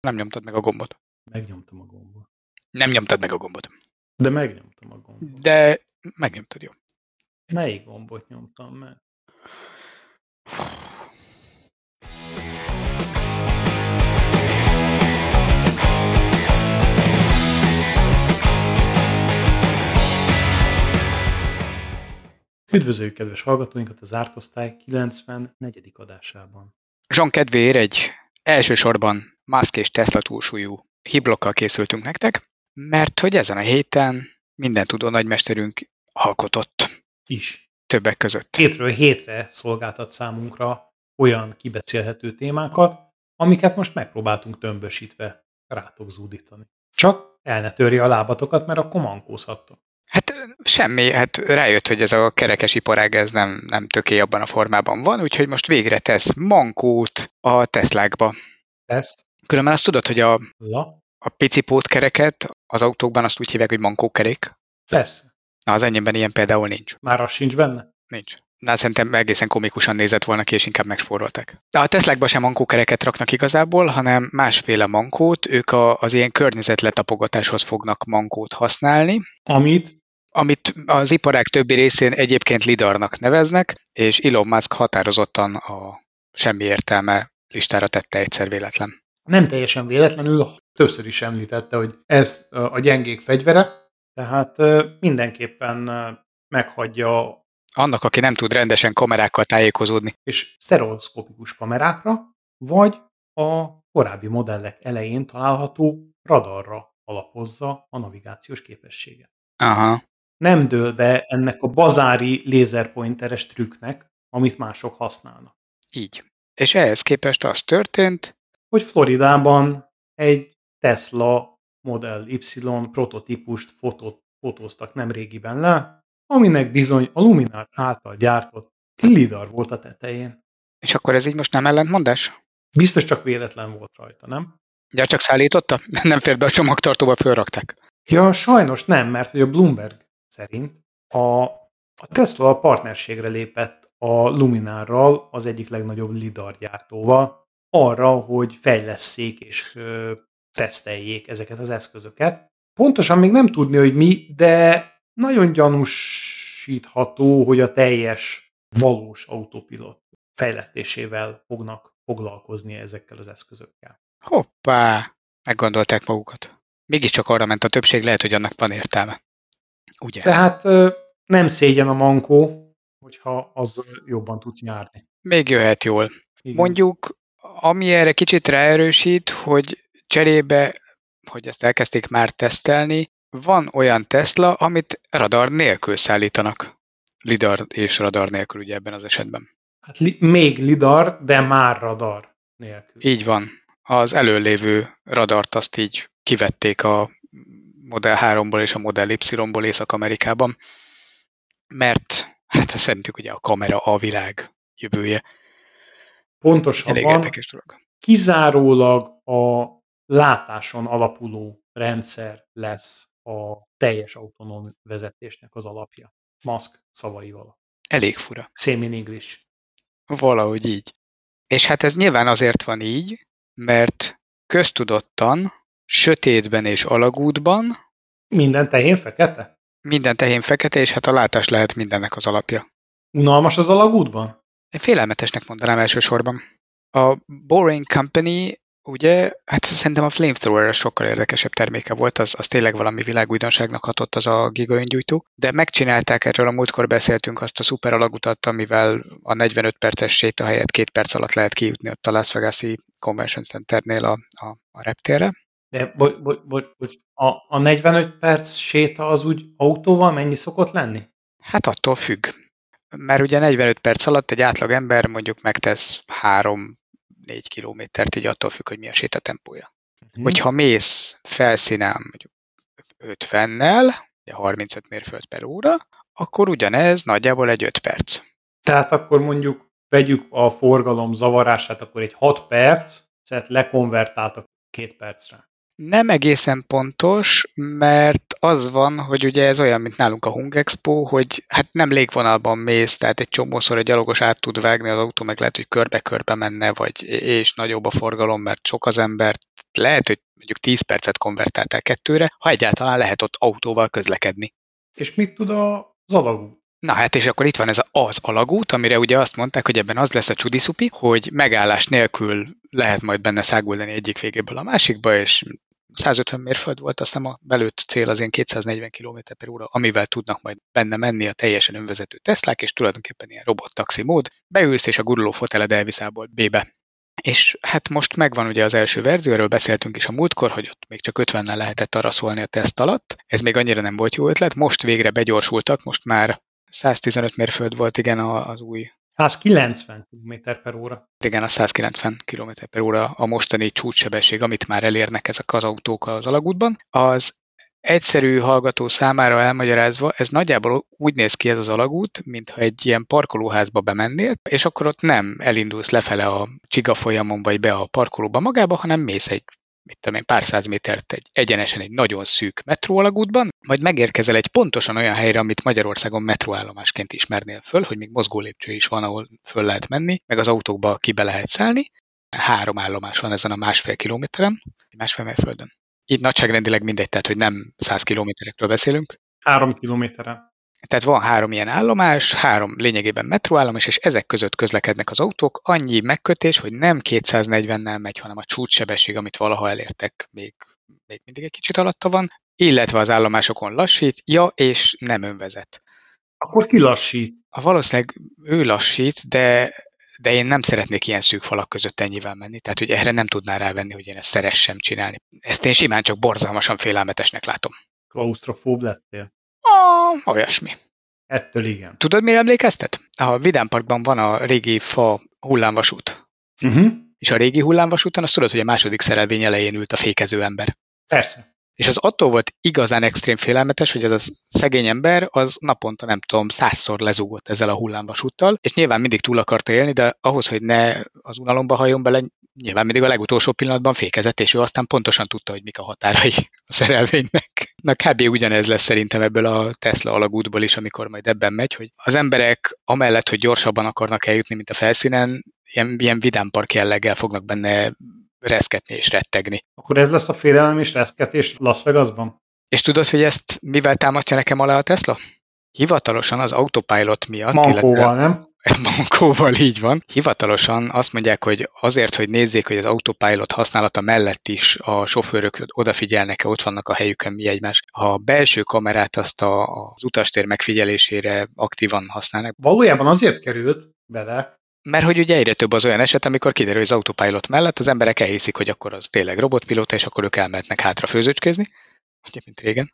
Nem nyomtad meg a gombot. Megnyomtam a gombot. Nem nyomtad meg a gombot. De megnyomtam a gombot. De megnyomtad, jó. Melyik gombot nyomtam meg? Üdvözöljük kedves hallgatóinkat az Ártosztály 94. adásában. Jean kedvéért egy elsősorban Musk és Tesla túlsúlyú hiblokkal készültünk nektek, mert hogy ezen a héten minden tudó nagymesterünk alkotott. Is. Többek között. Hétről hétre szolgáltat számunkra olyan kibeszélhető témákat, amiket most megpróbáltunk tömbösítve rátok zúdítani. Csak el ne törje a lábatokat, mert akkor mankózhattok. Hát semmi, hát rájött, hogy ez a kerekes iparág ez nem, nem töké abban a formában van, úgyhogy most végre tesz mankót a Teslákba. Tesz? Különben azt tudod, hogy a, La? a pici pótkereket az autókban azt úgy hívják, hogy mankókerék. Persze. Na, az enyémben ilyen például nincs. Már az sincs benne? Nincs. Na, szerintem egészen komikusan nézett volna ki, és inkább megspóroltak. De a Teslákba sem mankókereket raknak igazából, hanem másféle mankót, ők a, az ilyen környezetletapogatáshoz fognak mankót használni, Amit amit az iparág többi részén egyébként lidarnak neveznek, és Elon Musk határozottan a semmi értelme listára tette egyszer véletlen. nem teljesen véletlenül többször is említette, hogy ez a gyengék fegyvere, tehát mindenképpen meghagyja Annak, aki nem tud rendesen kamerákkal tájékozódni. és sztereoszkopikus kamerákra, vagy a korábbi modellek elején található radarra alapozza a navigációs képességet. Aha. Nem dől be ennek a bazári lézerpointeres trükknek, amit mások használnak. Így. És ehhez képest az történt, hogy Floridában egy Tesla Model Y prototípust fotót, fotóztak nem régiben le, aminek bizony a Luminar által gyártott lidar volt a tetején. és akkor ez így most nem ellentmondás? Biztos csak véletlen volt rajta, nem? Ja, csak szállította? Nem fért be a csomagtartóba, fölrakták. Ja, sajnos nem, mert hogy a Bloomberg szerint a, a Tesla partnerségre lépett a Luminarral, az egyik legnagyobb lidar gyártóval, arra, hogy fejlesszék és ö, teszteljék ezeket az eszközöket. Pontosan még nem tudni, hogy mi, de nagyon gyanúsítható, hogy a teljes valós autopilot fejlesztésével fognak foglalkozni ezekkel az eszközökkel. Hoppá! Meggondolták magukat. Mégiscsak arra ment a többség, lehet, hogy annak van értelme. Ugye? Tehát nem szégyen a mankó, hogyha azzal jobban tudsz nyárni. Még jöhet jól. Igen. Mondjuk, ami erre kicsit ráerősít, hogy cserébe, hogy ezt elkezdték már tesztelni, van olyan Tesla, amit radar nélkül szállítanak. Lidar és radar nélkül ugye ebben az esetben. Hát li- még lidar, de már radar nélkül. Így van. Az előlévő radart azt így kivették a Model 3-ból és a Model Y-ból Észak-Amerikában, mert hát szerintük ugye a kamera a világ jövője. Elég Pontosabban érdekes dolog. kizárólag a látáson alapuló rendszer lesz a teljes autonóm vezetésnek az alapja. Musk szavaival. Elég fura. Same in English. Valahogy így. És hát ez nyilván azért van így, mert köztudottan, sötétben és alagútban Minden tehén fekete? minden tehén fekete, és hát a látás lehet mindennek az alapja. Unalmas az alagútban? Én félelmetesnek mondanám elsősorban. A Boring Company, ugye, hát szerintem a Flamethrower sokkal érdekesebb terméke volt, az, az tényleg valami világújdonságnak hatott az a gigaöngyújtó, de megcsinálták erről, a múltkor beszéltünk azt a szuper alagutat, amivel a 45 perces séta helyett két perc alatt lehet kijutni ott a Las Vegas-i Convention Centernél a, a, a reptérre. De bocs, bocs, bocs, bocs. A, a 45 perc séta az úgy autóval mennyi szokott lenni? Hát attól függ. Mert ugye 45 perc alatt egy átlag ember mondjuk megtesz 3-4 kilométert, így attól függ, hogy mi a sétatempója. Hm. Hogyha mész felszínen mondjuk 50-nel, ugye 35 mérföld per óra, akkor ugyanez nagyjából egy 5 perc. Tehát akkor mondjuk vegyük a forgalom zavarását, akkor egy 6 perc, tehát lekonvertáltak két percre. Nem egészen pontos, mert az van, hogy ugye ez olyan, mint nálunk a Hung Expo, hogy hát nem légvonalban mész, tehát egy csomószor egy gyalogos át tud vágni, az autó meg lehet, hogy körbe-körbe menne, vagy és nagyobb a forgalom, mert sok az ember. Lehet, hogy mondjuk 10 percet konvertáltál kettőre, ha egyáltalán lehet ott autóval közlekedni. És mit tud az alagút? Na hát, és akkor itt van ez az alagút, amire ugye azt mondták, hogy ebben az lesz a csudiszupi, hogy megállás nélkül lehet majd benne száguldani egyik végéből a másikba, és 150 mérföld volt, azt a belőtt cél az én 240 km per óra, amivel tudnak majd benne menni a teljesen önvezető Teslák, és tulajdonképpen ilyen robottaxi mód. Beülsz, és a guruló foteled elvisz B-be. És hát most megvan ugye az első verzió, erről beszéltünk is a múltkor, hogy ott még csak 50-nel lehetett arra szólni a teszt alatt. Ez még annyira nem volt jó ötlet, most végre begyorsultak, most már 115 mérföld volt, igen, az új 190 km per óra. Igen, a 190 km per óra a mostani csúcssebesség, amit már elérnek ezek az autók az alagútban. Az egyszerű hallgató számára elmagyarázva, ez nagyjából úgy néz ki ez az alagút, mintha egy ilyen parkolóházba bemennél, és akkor ott nem elindulsz lefele a csiga folyamon vagy be a parkolóba magába, hanem mész egy mit tudom én, pár száz métert egy, egyenesen egy nagyon szűk metróalagútban, majd megérkezel egy pontosan olyan helyre, amit Magyarországon metróállomásként ismernél föl, hogy még mozgó lépcső is van, ahol föl lehet menni, meg az autókba ki be lehet szállni. Három állomás van ezen a másfél kilométeren, másfél mérföldön. Így nagyságrendileg mindegy, tehát hogy nem száz kilométerekről beszélünk. Három kilométeren. Tehát van három ilyen állomás, három lényegében metróállomás, és ezek között közlekednek az autók. Annyi megkötés, hogy nem 240-nel megy, hanem a csúcssebesség, amit valaha elértek, még, még mindig egy kicsit alatta van, illetve az állomásokon lassít, ja, és nem önvezet. Akkor ki lassít? A valószínűleg ő lassít, de, de én nem szeretnék ilyen szűk falak között ennyivel menni, tehát hogy erre nem tudná rávenni, hogy én ezt szeressem csinálni. Ezt én simán csak borzalmasan félelmetesnek látom. Klaustrofób lettél? Olyasmi. Ettől igen. Tudod, mire emlékeztet? A Vidám Parkban van a régi fa hullámvasút. Uh-huh. És a régi hullámvasúton azt tudod, hogy a második szerelvény elején ült a fékező ember. Persze. És az attól volt igazán extrém félelmetes, hogy ez a szegény ember az naponta nem tudom, százszor lezúgott ezzel a hullámvasúttal, és nyilván mindig túl akarta élni, de ahhoz, hogy ne az unalomba hajjon bele, nyilván mindig a legutolsó pillanatban fékezett, és ő aztán pontosan tudta, hogy mik a határai a szerelvénynek. Na kb. ugyanez lesz szerintem ebből a Tesla alagútból is, amikor majd ebben megy, hogy az emberek amellett, hogy gyorsabban akarnak eljutni, mint a felszínen, ilyen, ilyen vidámpark jelleggel fognak benne reszketni és rettegni. Akkor ez lesz a félelem és reszketés Las Vegasban? És tudod, hogy ezt mivel támadja nekem alá a Tesla? Hivatalosan az autopilot miatt, Mankóval, illetve nem? Mankóval így van. Hivatalosan azt mondják, hogy azért, hogy nézzék, hogy az autopilot használata mellett is a sofőrök odafigyelnek-e, ott vannak a helyükön mi egymás. Ha a belső kamerát azt a, az utastér megfigyelésére aktívan használnak. Valójában azért került bele, mert hogy ugye egyre több az olyan eset, amikor kiderül, hogy az autopilot mellett az emberek elhiszik, hogy akkor az tényleg robotpilóta, és akkor ők elmehetnek hátra főzőcskézni, ugye, mint régen.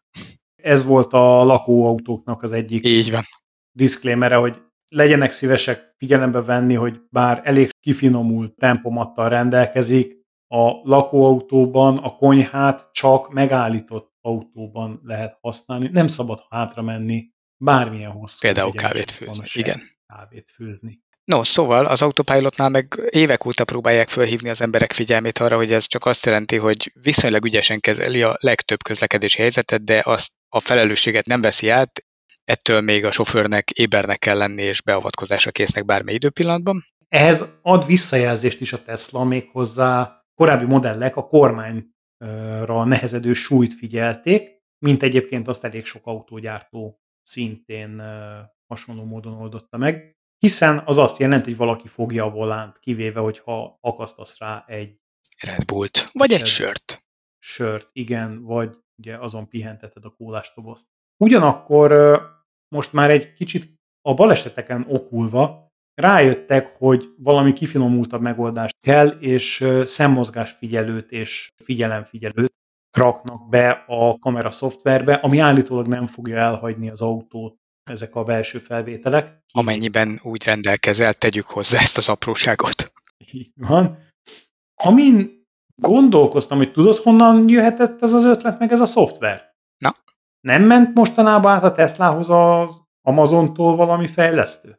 Ez volt a lakóautóknak az egyik Így van. diszklémere, hogy legyenek szívesek figyelembe venni, hogy bár elég kifinomult tempomattal rendelkezik, a lakóautóban a konyhát csak megállított autóban lehet használni. Nem szabad hátra menni, bármilyen hosszú. Például kávét főzni, igen. Kávét főzni. No, szóval az autopilotnál meg évek óta próbálják felhívni az emberek figyelmét arra, hogy ez csak azt jelenti, hogy viszonylag ügyesen kezeli a legtöbb közlekedési helyzetet, de azt a felelősséget nem veszi át, ettől még a sofőrnek ébernek kell lenni és beavatkozásra késznek bármely időpillanatban. Ehhez ad visszajelzést is a Tesla, méghozzá korábbi modellek a kormányra nehezedő súlyt figyelték, mint egyébként azt elég sok autógyártó szintén hasonló módon oldotta meg hiszen az azt jelenti, hogy valaki fogja a volánt, kivéve, hogyha akasztasz rá egy Red Bullt, vagy egy sört. Sört, igen, vagy ugye azon pihenteted a kólástobozt. Ugyanakkor most már egy kicsit a baleseteken okulva rájöttek, hogy valami kifinomultabb megoldást kell, és szemmozgásfigyelőt és figyelemfigyelőt raknak be a kamera szoftverbe, ami állítólag nem fogja elhagyni az autót ezek a belső felvételek. Amennyiben úgy rendelkezel, tegyük hozzá ezt az apróságot. Így van. Amin gondolkoztam, hogy tudod, honnan jöhetett ez az ötlet, meg ez a szoftver? Na? Nem ment mostanában át a Teslahoz az Amazontól valami fejlesztő?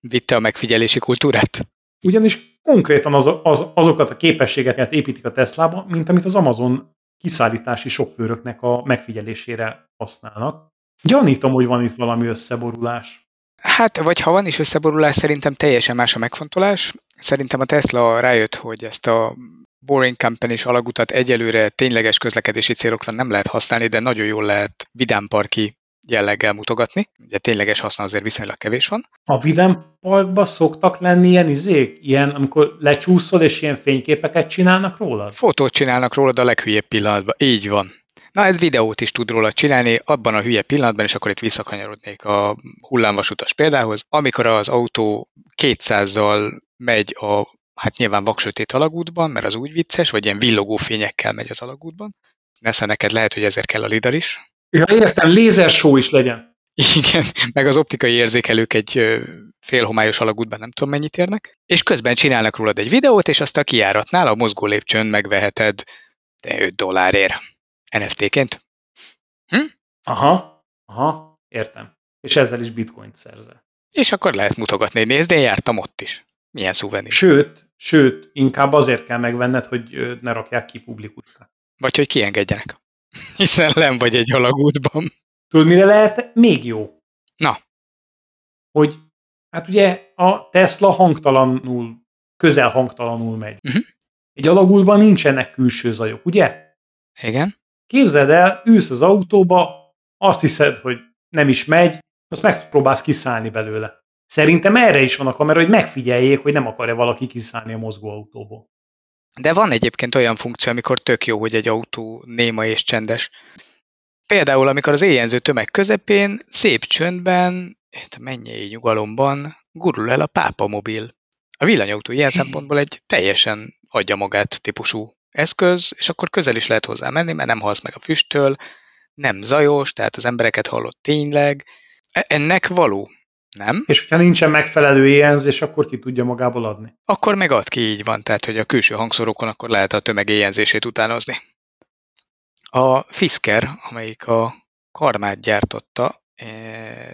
Vitte a megfigyelési kultúrát? ugyanis konkrétan az, az, azokat a képességeket építik a Teslába, mint amit az Amazon kiszállítási sofőröknek a megfigyelésére használnak. Gyanítom, hogy van itt valami összeborulás. Hát, vagy ha van is összeborulás, szerintem teljesen más a megfontolás. Szerintem a Tesla rájött, hogy ezt a Boring company és alagutat egyelőre tényleges közlekedési célokra nem lehet használni, de nagyon jól lehet vidámparki jelleggel mutogatni. Ugye tényleges haszna azért viszonylag kevés van. A Vidám Parkban szoktak lenni ilyen izék? Ilyen, amikor lecsúszol és ilyen fényképeket csinálnak rólad? Fotót csinálnak rólad a leghülyebb pillanatban. Így van. Na, ez videót is tud róla csinálni, abban a hülye pillanatban, és akkor itt visszakanyarodnék a hullámvasutas példához, amikor az autó 200-zal megy a, hát nyilván vaksötét alagútban, mert az úgy vicces, vagy ilyen villogó fényekkel megy az alagútban. Nesze neked lehet, hogy ezért kell a lidar is. Ja, értem, lézershow is legyen. Igen, meg az optikai érzékelők egy félhomályos alagútban nem tudom mennyit érnek, és közben csinálnak rólad egy videót, és azt a kiáratnál a mozgó lépcsőn megveheted 5 dollárért NFT-ként. Hm? Aha, aha, értem. És ezzel is bitcoint szerzel. És akkor lehet mutogatni, hogy nézd, én jártam ott is. Milyen szuvenír. Sőt, sőt, inkább azért kell megvenned, hogy ne rakják ki publikusra. Vagy hogy kiengedjenek. Hiszen nem vagy egy alagútban. Tudod, mire lehet még jó? Na. Hogy, hát ugye a Tesla hangtalanul, közel hangtalanul megy. Uh-huh. Egy alagútban nincsenek külső zajok, ugye? Igen. Képzeld el, ülsz az autóba, azt hiszed, hogy nem is megy, azt megpróbálsz kiszállni belőle. Szerintem erre is van a kamera, hogy megfigyeljék, hogy nem akarja valaki kiszállni a mozgóautóból. De van egyébként olyan funkció, amikor tök jó, hogy egy autó néma és csendes. Például, amikor az éjjelző tömeg közepén, szép csöndben, hát mennyei nyugalomban gurul el a pápa mobil. A villanyautó ilyen szempontból egy teljesen adja magát típusú eszköz, és akkor közel is lehet hozzá menni, mert nem halsz meg a füsttől, nem zajos, tehát az embereket hallott tényleg. E, ennek való, nem? És hogyha nincsen megfelelő éjjelzés, akkor ki tudja magából adni. Akkor meg ad ki, így van, tehát hogy a külső hangszorokon akkor lehet a tömeg éjjelzését utánozni. A Fisker, amelyik a karmát gyártotta, e,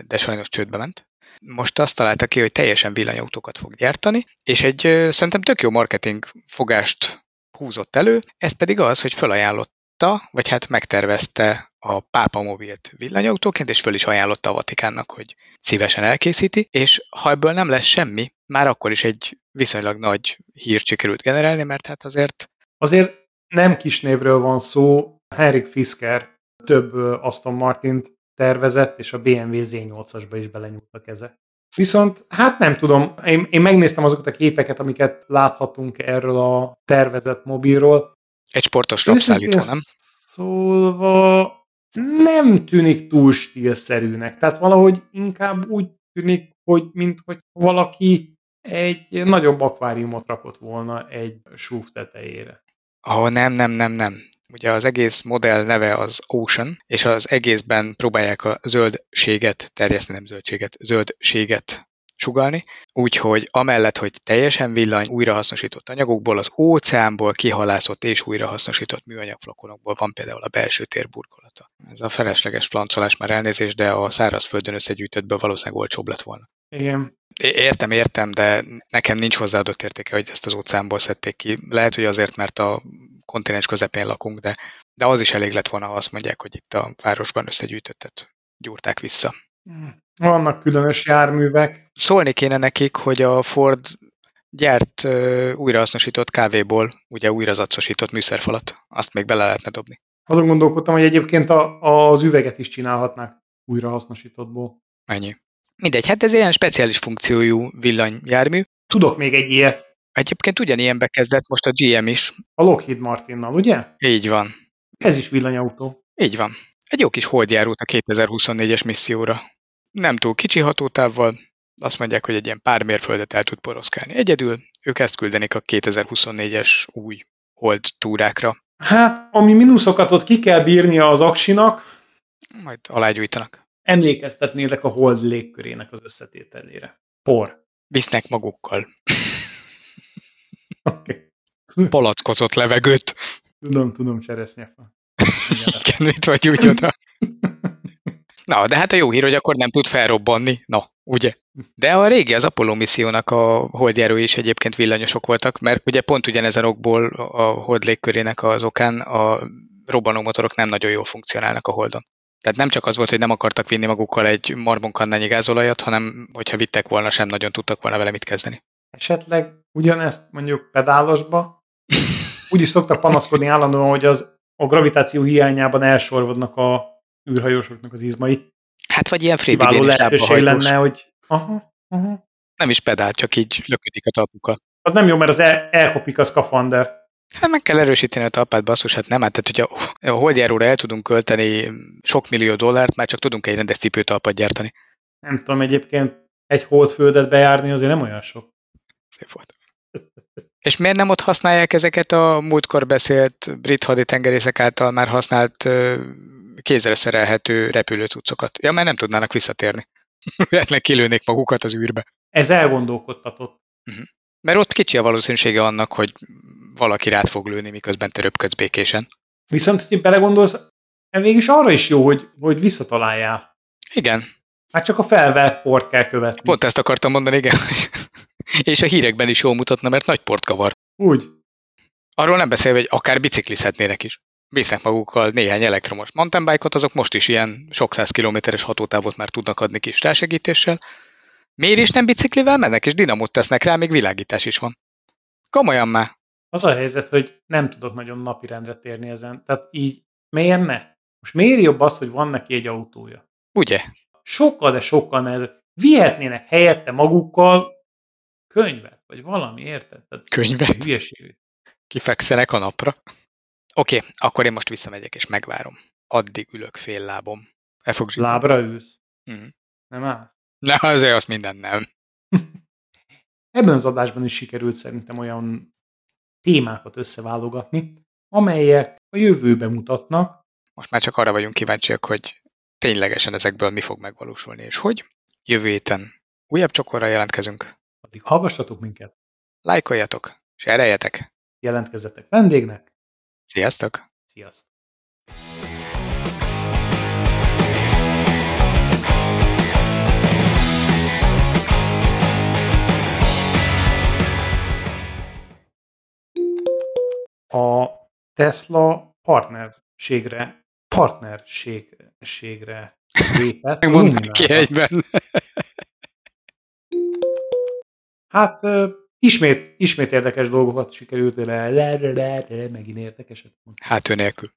de sajnos csődbe ment, most azt találta ki, hogy teljesen villanyautókat fog gyártani, és egy szerintem tök jó marketing fogást húzott elő, ez pedig az, hogy felajánlotta, vagy hát megtervezte a pápa mobilt villanyautóként, és föl is ajánlotta a Vatikánnak, hogy szívesen elkészíti, és ha ebből nem lesz semmi, már akkor is egy viszonylag nagy hírt sikerült generálni, mert hát azért... Azért nem kis névről van szó, Henrik Fisker több Aston Martint tervezett, és a BMW Z8-asba is belenyúltak ezek. Viszont, hát nem tudom, én, én megnéztem azokat a képeket, amiket láthatunk erről a tervezett mobilról. Egy sportos rabszállító, nem? Szólva nem tűnik túl stílszerűnek. Tehát valahogy inkább úgy tűnik, hogy mint hogy valaki egy nagyobb akváriumot rakott volna egy súf tetejére. Ah, nem, nem, nem, nem. Ugye az egész modell neve az Ocean, és az egészben próbálják a zöldséget terjeszteni, nem zöldséget, zöldséget sugalni, úgyhogy amellett, hogy teljesen villany újrahasznosított anyagokból, az óceánból kihalászott és újrahasznosított műanyagflakonokból van például a belső tér burkolata. Ez a felesleges flancolás már elnézés, de a szárazföldön összegyűjtöttből valószínűleg olcsóbb lett volna. Igen. Értem, értem, de nekem nincs hozzáadott értéke, hogy ezt az óceánból szedték ki. Lehet, hogy azért, mert a kontinens közepén lakunk, de, de az is elég lett volna, ha azt mondják, hogy itt a városban összegyűjtöttet gyúrták vissza. Vannak különös járművek. Szólni kéne nekik, hogy a Ford gyárt újrahasznosított kávéból, ugye újrazacosított műszerfalat, azt még bele lehetne dobni. Azon gondolkodtam, hogy egyébként a, az üveget is csinálhatnák újrahasznosítottból. Ennyi. Mindegy, hát ez ilyen speciális funkciójú villanyjármű. Tudok még egy ilyet. Egyébként ugyanilyenbe kezdett most a GM is. A Lockheed Martinnal, ugye? Így van. Ez is villanyautó. Így van. Egy jó kis holdjárót a 2024-es misszióra. Nem túl kicsi hatótávval, azt mondják, hogy egy ilyen pár mérföldet el tud poroszkálni. Egyedül ők ezt küldenik a 2024-es új hold túrákra. Hát, ami mínuszokat ott ki kell bírnia az aksinak, majd alágyújtanak. Emlékeztetnélek a hold légkörének az összetételére. Por. Visznek magukkal. Okay. Palackozott levegőt. Tudom, tudom, cseresznyefa. Igen, mit vagy úgy oda. Na, de hát a jó hír, hogy akkor nem tud felrobbanni. Na, ugye? De a régi, az Apollo missziónak a holdjárói is egyébként villanyosok voltak, mert ugye pont ugyanezen okból a hold légkörének az okán a robbanómotorok nem nagyon jól funkcionálnak a holdon. Tehát nem csak az volt, hogy nem akartak vinni magukkal egy marmonkannányi gázolajat, hanem hogyha vittek volna, sem nagyon tudtak volna vele mit kezdeni. Esetleg ugyanezt mondjuk pedálosba, úgy is szoktak panaszkodni állandóan, hogy az a gravitáció hiányában elsorvadnak a űrhajósoknak az izmai. Hát vagy ilyen Freddy lehetőség lenne, hogy aha, aha. Nem is pedál, csak így löködik a talpukkal. Az nem jó, mert az el, elkopik a szkafander. Hát meg kell erősíteni a talpát, basszus, hát nem, hát tehát, hogyha a holdjáróra el tudunk költeni sok millió dollárt, már csak tudunk egy rendes cipőtalpat gyártani. Nem tudom, egyébként egy holdföldet bejárni azért nem olyan sok. Szép volt. És miért nem ott használják ezeket a múltkor beszélt brit haditengerészek által már használt kézre szerelhető repülőcuccokat? Ja, mert nem tudnának visszatérni. Lehetnek kilőnék magukat az űrbe. Ez elgondolkodtatott. Mert ott kicsi a valószínűsége annak, hogy valaki rád fog lőni, miközben te röpködsz békésen. Viszont, hogy belegondolsz, végülis arra is jó, hogy, hogy visszataláljál. Igen, Hát csak a felvert port kell követni. pont ezt akartam mondani, igen. És a hírekben is jól mutatna, mert nagy port kavar. Úgy. Arról nem beszélve, hogy akár biciklizhetnének is. Visznek magukkal néhány elektromos mountainbike-ot, azok most is ilyen sok száz kilométeres hatótávot már tudnak adni kis rásegítéssel. Miért is nem biciklivel mennek, és dinamót tesznek rá, még világítás is van. Komolyan már. Az a helyzet, hogy nem tudok nagyon napirendre térni ezen. Tehát így, miért ne? Most miért jobb az, hogy van neki egy autója? Ugye? Sokkal, de sokkal nehezebb. Vihetnének helyette magukkal könyvet, vagy valami, érted? Tehát Könyvet? hülyeség. Kifekszenek a napra. Oké, okay, akkor én most visszamegyek és megvárom. Addig ülök fél lábom. El fog. Lábra ülsz. Mhm. Nem áll? Ne, azért azt minden nem. Ebben az adásban is sikerült szerintem olyan témákat összeválogatni, amelyek a jövőbe mutatnak, Most már csak arra vagyunk kíváncsiak, hogy ténylegesen ezekből mi fog megvalósulni, és hogy jövő héten újabb csokorra jelentkezünk. addig hallgassatok minket, Lájkoljatok, és ereljetek. jelentkezzetek vendégnek, Sziasztok! sziasztok! A Tesla partnerségre, partnerségre lépett. a Megmondtam ki egyben. Hát ismét, ismét érdekes dolgokat sikerült, le, megint érdekeset. Hát ő nélkül.